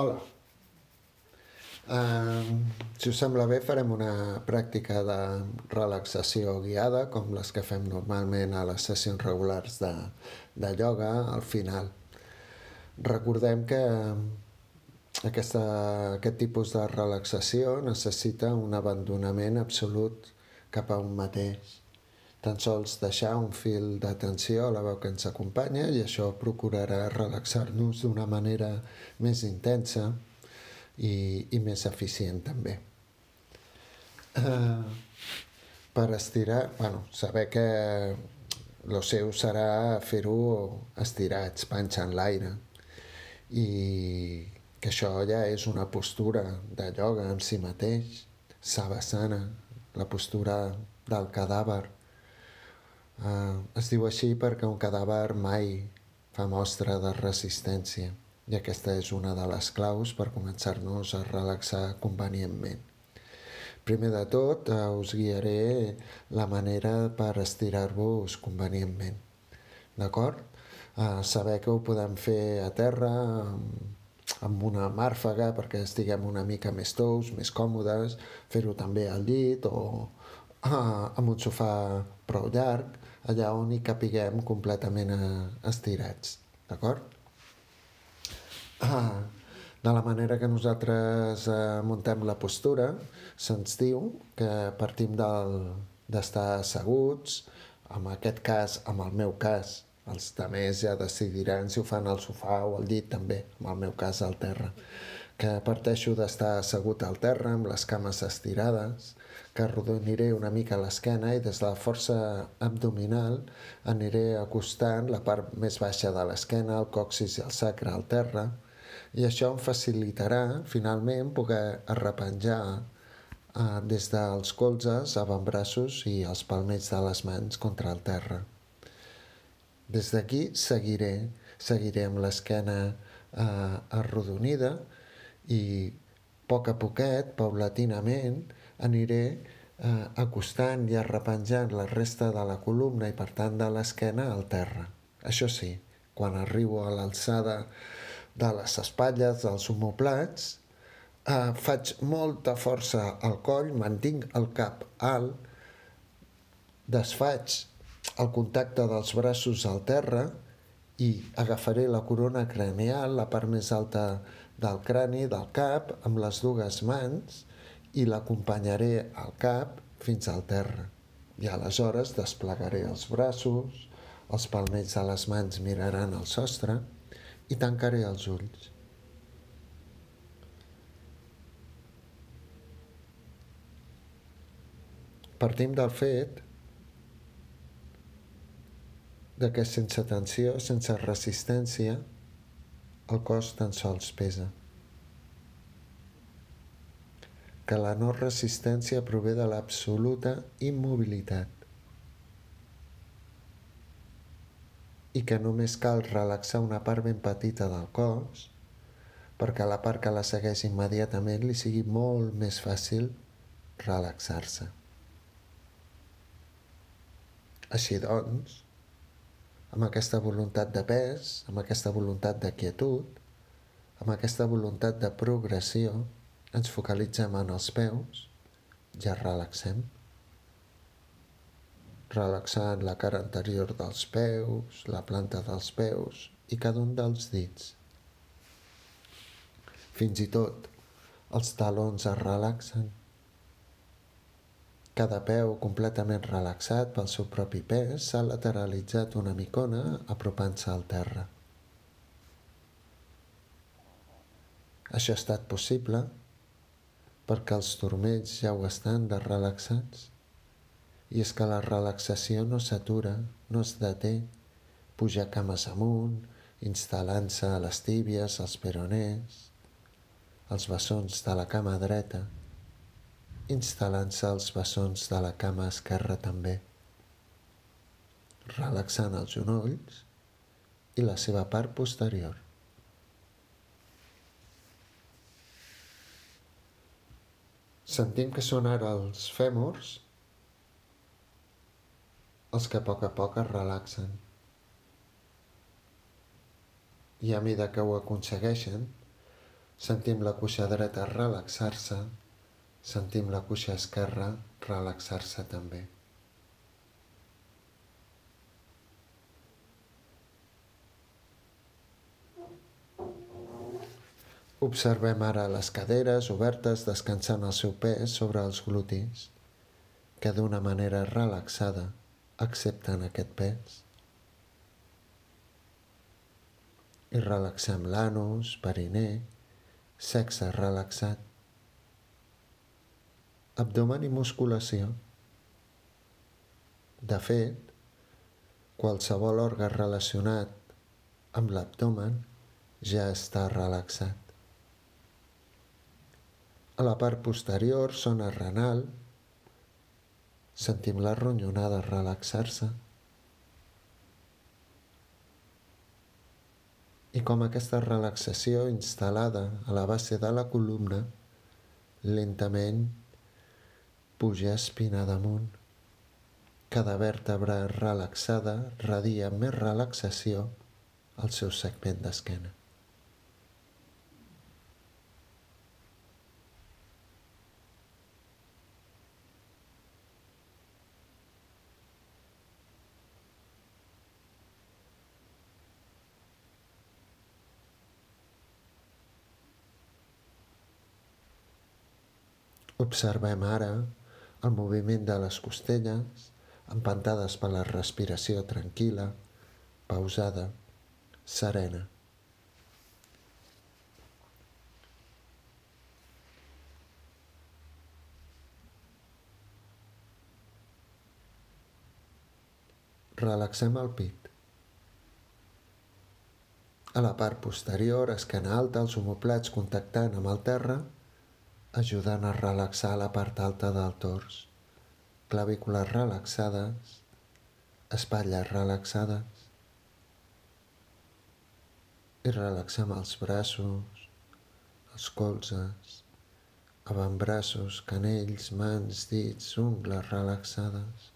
Hola. Uh, si us sembla bé, farem una pràctica de relaxació guiada, com les que fem normalment a les sessions regulars de, de ioga al final. Recordem que aquesta, aquest tipus de relaxació necessita un abandonament absolut cap a un mateix tan sols deixar un fil d'atenció a la veu que ens acompanya i això procurarà relaxar-nos d'una manera més intensa i, i més eficient també. Uh, per estirar, bueno, saber que el seu serà fer-ho estirats, panxa en l'aire i que això ja és una postura de ioga en si mateix, savasana, la postura del cadàver, Uh, es diu així perquè un cadàver mai fa mostra de resistència i aquesta és una de les claus per començar-nos a relaxar convenientment. Primer de tot, uh, us guiaré la manera per estirar-vos convenientment. D'acord? Uh, saber que ho podem fer a terra amb, amb una màrfaga perquè estiguem una mica més tous, més còmodes, fer-ho també al llit o uh, amb un sofà prou llarg, allà on hi capiguem completament eh, estirats, d'acord? Ah, de la manera que nosaltres eh, muntem la postura, se'ns diu que partim d'estar asseguts, en aquest cas, en el meu cas, els altres ja decidiran si ho fan al sofà o al llit també, en el meu cas al terra, que parteixo d'estar assegut al terra amb les cames estirades, que arrodoniré una mica l'esquena i des de la força abdominal aniré acostant la part més baixa de l'esquena, el coxis i el sacre al terra i això em facilitarà finalment poder arrepenjar eh, des dels colzes, avantbraços i els palmells de les mans contra el terra. Des d'aquí seguiré, seguiré amb l'esquena eh, arrodonida i a poc a poquet, paulatinament, aniré eh, acostant i arrepenjant la resta de la columna i per tant de l'esquena al terra. Això sí, quan arribo a l'alçada de les espatlles dels homoplats, eh, faig molta força al coll, mantinc el cap alt, desfaig el contacte dels braços al terra i agafaré la corona cranial, la part més alta del crani, del cap, amb les dues mans i l'acompanyaré al cap fins al terra. I aleshores desplegaré els braços, els palmells de les mans miraran al sostre i tancaré els ulls. Partim del fet que sense tensió, sense resistència, el cos tan sols pesa. Que la no resistència prové de l'absoluta immobilitat i que només cal relaxar una part ben petita del cos perquè la part que la segueix immediatament li sigui molt més fàcil relaxar-se. Així doncs, amb aquesta voluntat de pes, amb aquesta voluntat de quietud, amb aquesta voluntat de progressió, ens focalitzem en els peus, ja relaxem. Relaxant la cara anterior dels peus, la planta dels peus i cada un dels dits. Fins i tot els talons es relaxen. Cada peu completament relaxat pel seu propi pes s'ha lateralitzat una micona apropant-se al terra. Això ha estat possible perquè els turmells ja ho estan de relaxats. I és que la relaxació no s'atura, no es deté, puja cames amunt, instal·lant-se a les tíbies, als peroners, als bessons de la cama dreta, instal·lant-se als bessons de la cama esquerra també, relaxant els genolls i la seva part posterior. Sentim que són ara els fèmurs els que a poc a poc es relaxen. I a mesura que ho aconsegueixen, Sentim la cuixa dreta relaxar-se, sentim la cuixa esquerra relaxar-se també. Observem ara les caderes obertes descansant el seu pes sobre els glutis, que d'una manera relaxada accepten aquest pes. I relaxem l'anus, perinè, sexe relaxat, abdomen i musculació. De fet, qualsevol òrgan relacionat amb l'abdomen ja està relaxat. A la part posterior, zona renal, sentim la ronyonada relaxar-se. I com aquesta relaxació instal·lada a la base de la columna lentament puja espina damunt. Cada vèrtebra relaxada radia més relaxació al seu segment d'esquena. Observem ara el moviment de les costelles, empantades per la respiració tranquil·la, pausada, serena. Relaxem el pit. A la part posterior, esquena alta, els homoplats contactant amb el terra, ajudant a relaxar la part alta del tors, clavícules relaxades, espatlles relaxades i relaxem els braços, els colzes, avantbraços, canells, mans, dits, ungles relaxades.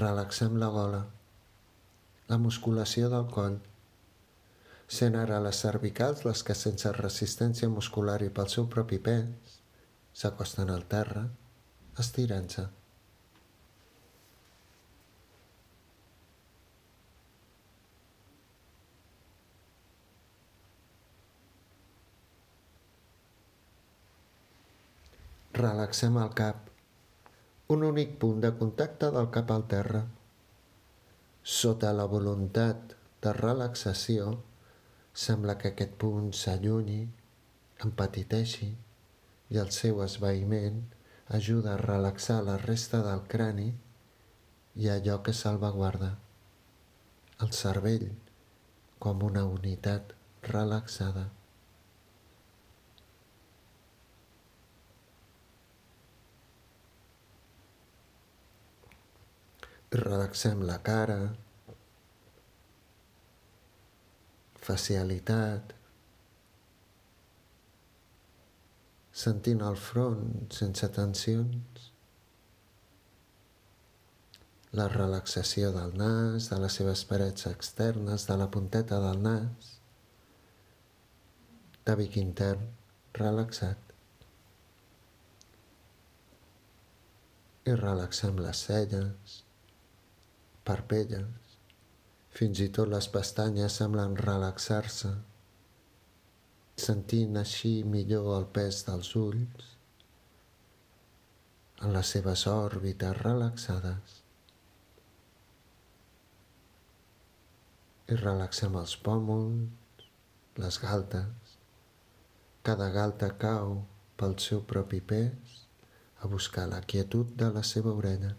Relaxem la gola, la musculació del coll. Sent ara les cervicals les que sense resistència muscular i pel seu propi pes s'acosten al terra, estirant-se. Relaxem el cap, un únic punt de contacte del cap al terra. Sota la voluntat de relaxació, sembla que aquest punt s'allunyi, empatiteixi i el seu esvaïment ajuda a relaxar la resta del crani i allò que salvaguarda, el cervell com una unitat relaxada. Relaxem la cara, facialitat, sentint el front sense tensions, la relaxació del nas, de les seves parets externes, de la punteta del nas, tabic intern relaxat. I relaxem les celles, parpelles, fins i tot les pestanyes semblen relaxar-se, sentint així millor el pes dels ulls en les seves òrbites relaxades. I relaxem els pòmuls, les galtes. Cada galta cau pel seu propi pes a buscar la quietud de la seva orella.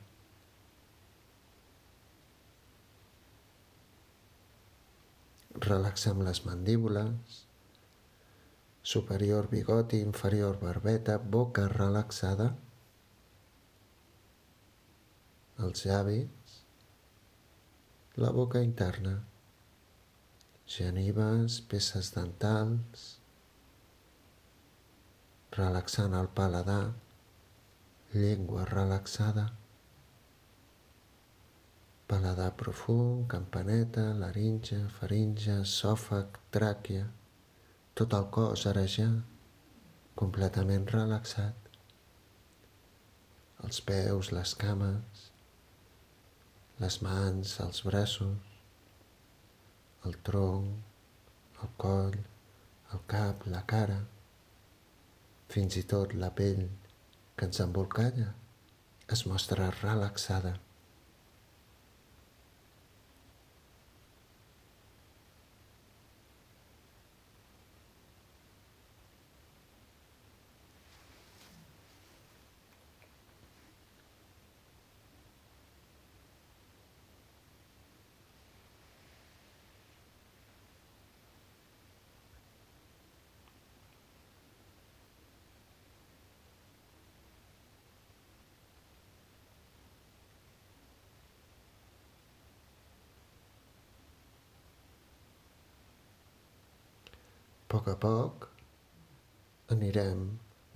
Relaxem les mandíbules, superior bigoti, inferior barbeta, boca relaxada, els llavis, la boca interna, genives, peces dentals, relaxant el paladar, llengua relaxada, paladar profund, campaneta, laringe, faringe, sòfag, tràquea, tot el cos ara ja completament relaxat. Els peus, les cames, les mans, els braços, el tronc, el coll, el cap, la cara, fins i tot la pell que ens embolcalla es mostra relaxada. Poc a poc anirem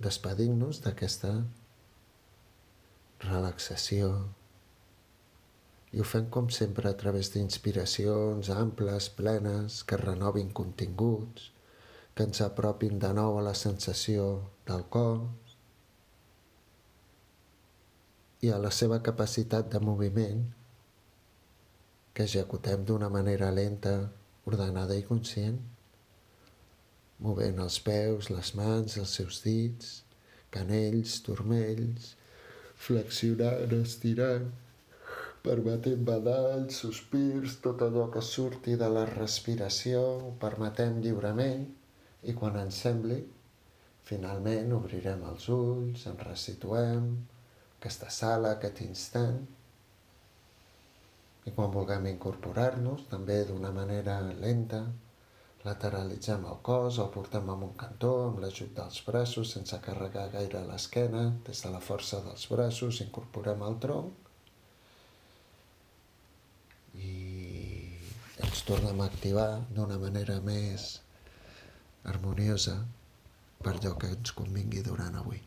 despedint-nos d'aquesta relaxació. I ho fem com sempre a través d'inspiracions amples, plenes, que renovin continguts, que ens apropin de nou a la sensació del cos i a la seva capacitat de moviment que executem d'una manera lenta, ordenada i conscient movent els peus, les mans, els seus dits, canells, turmells, flexionant, estirant, permetent badalls, sospirs, tot allò que surti de la respiració, ho permetem lliurement i quan ens sembli, finalment obrirem els ulls, ens resituem, aquesta sala, aquest instant, i quan vulguem incorporar-nos, també d'una manera lenta, Lateralitzem el cos, el portem amb un cantó, amb l'ajut dels braços, sense carregar gaire l'esquena, des de la força dels braços, incorporem el tronc i ens tornem a activar d'una manera més harmoniosa per allò que ens convingui durant avui.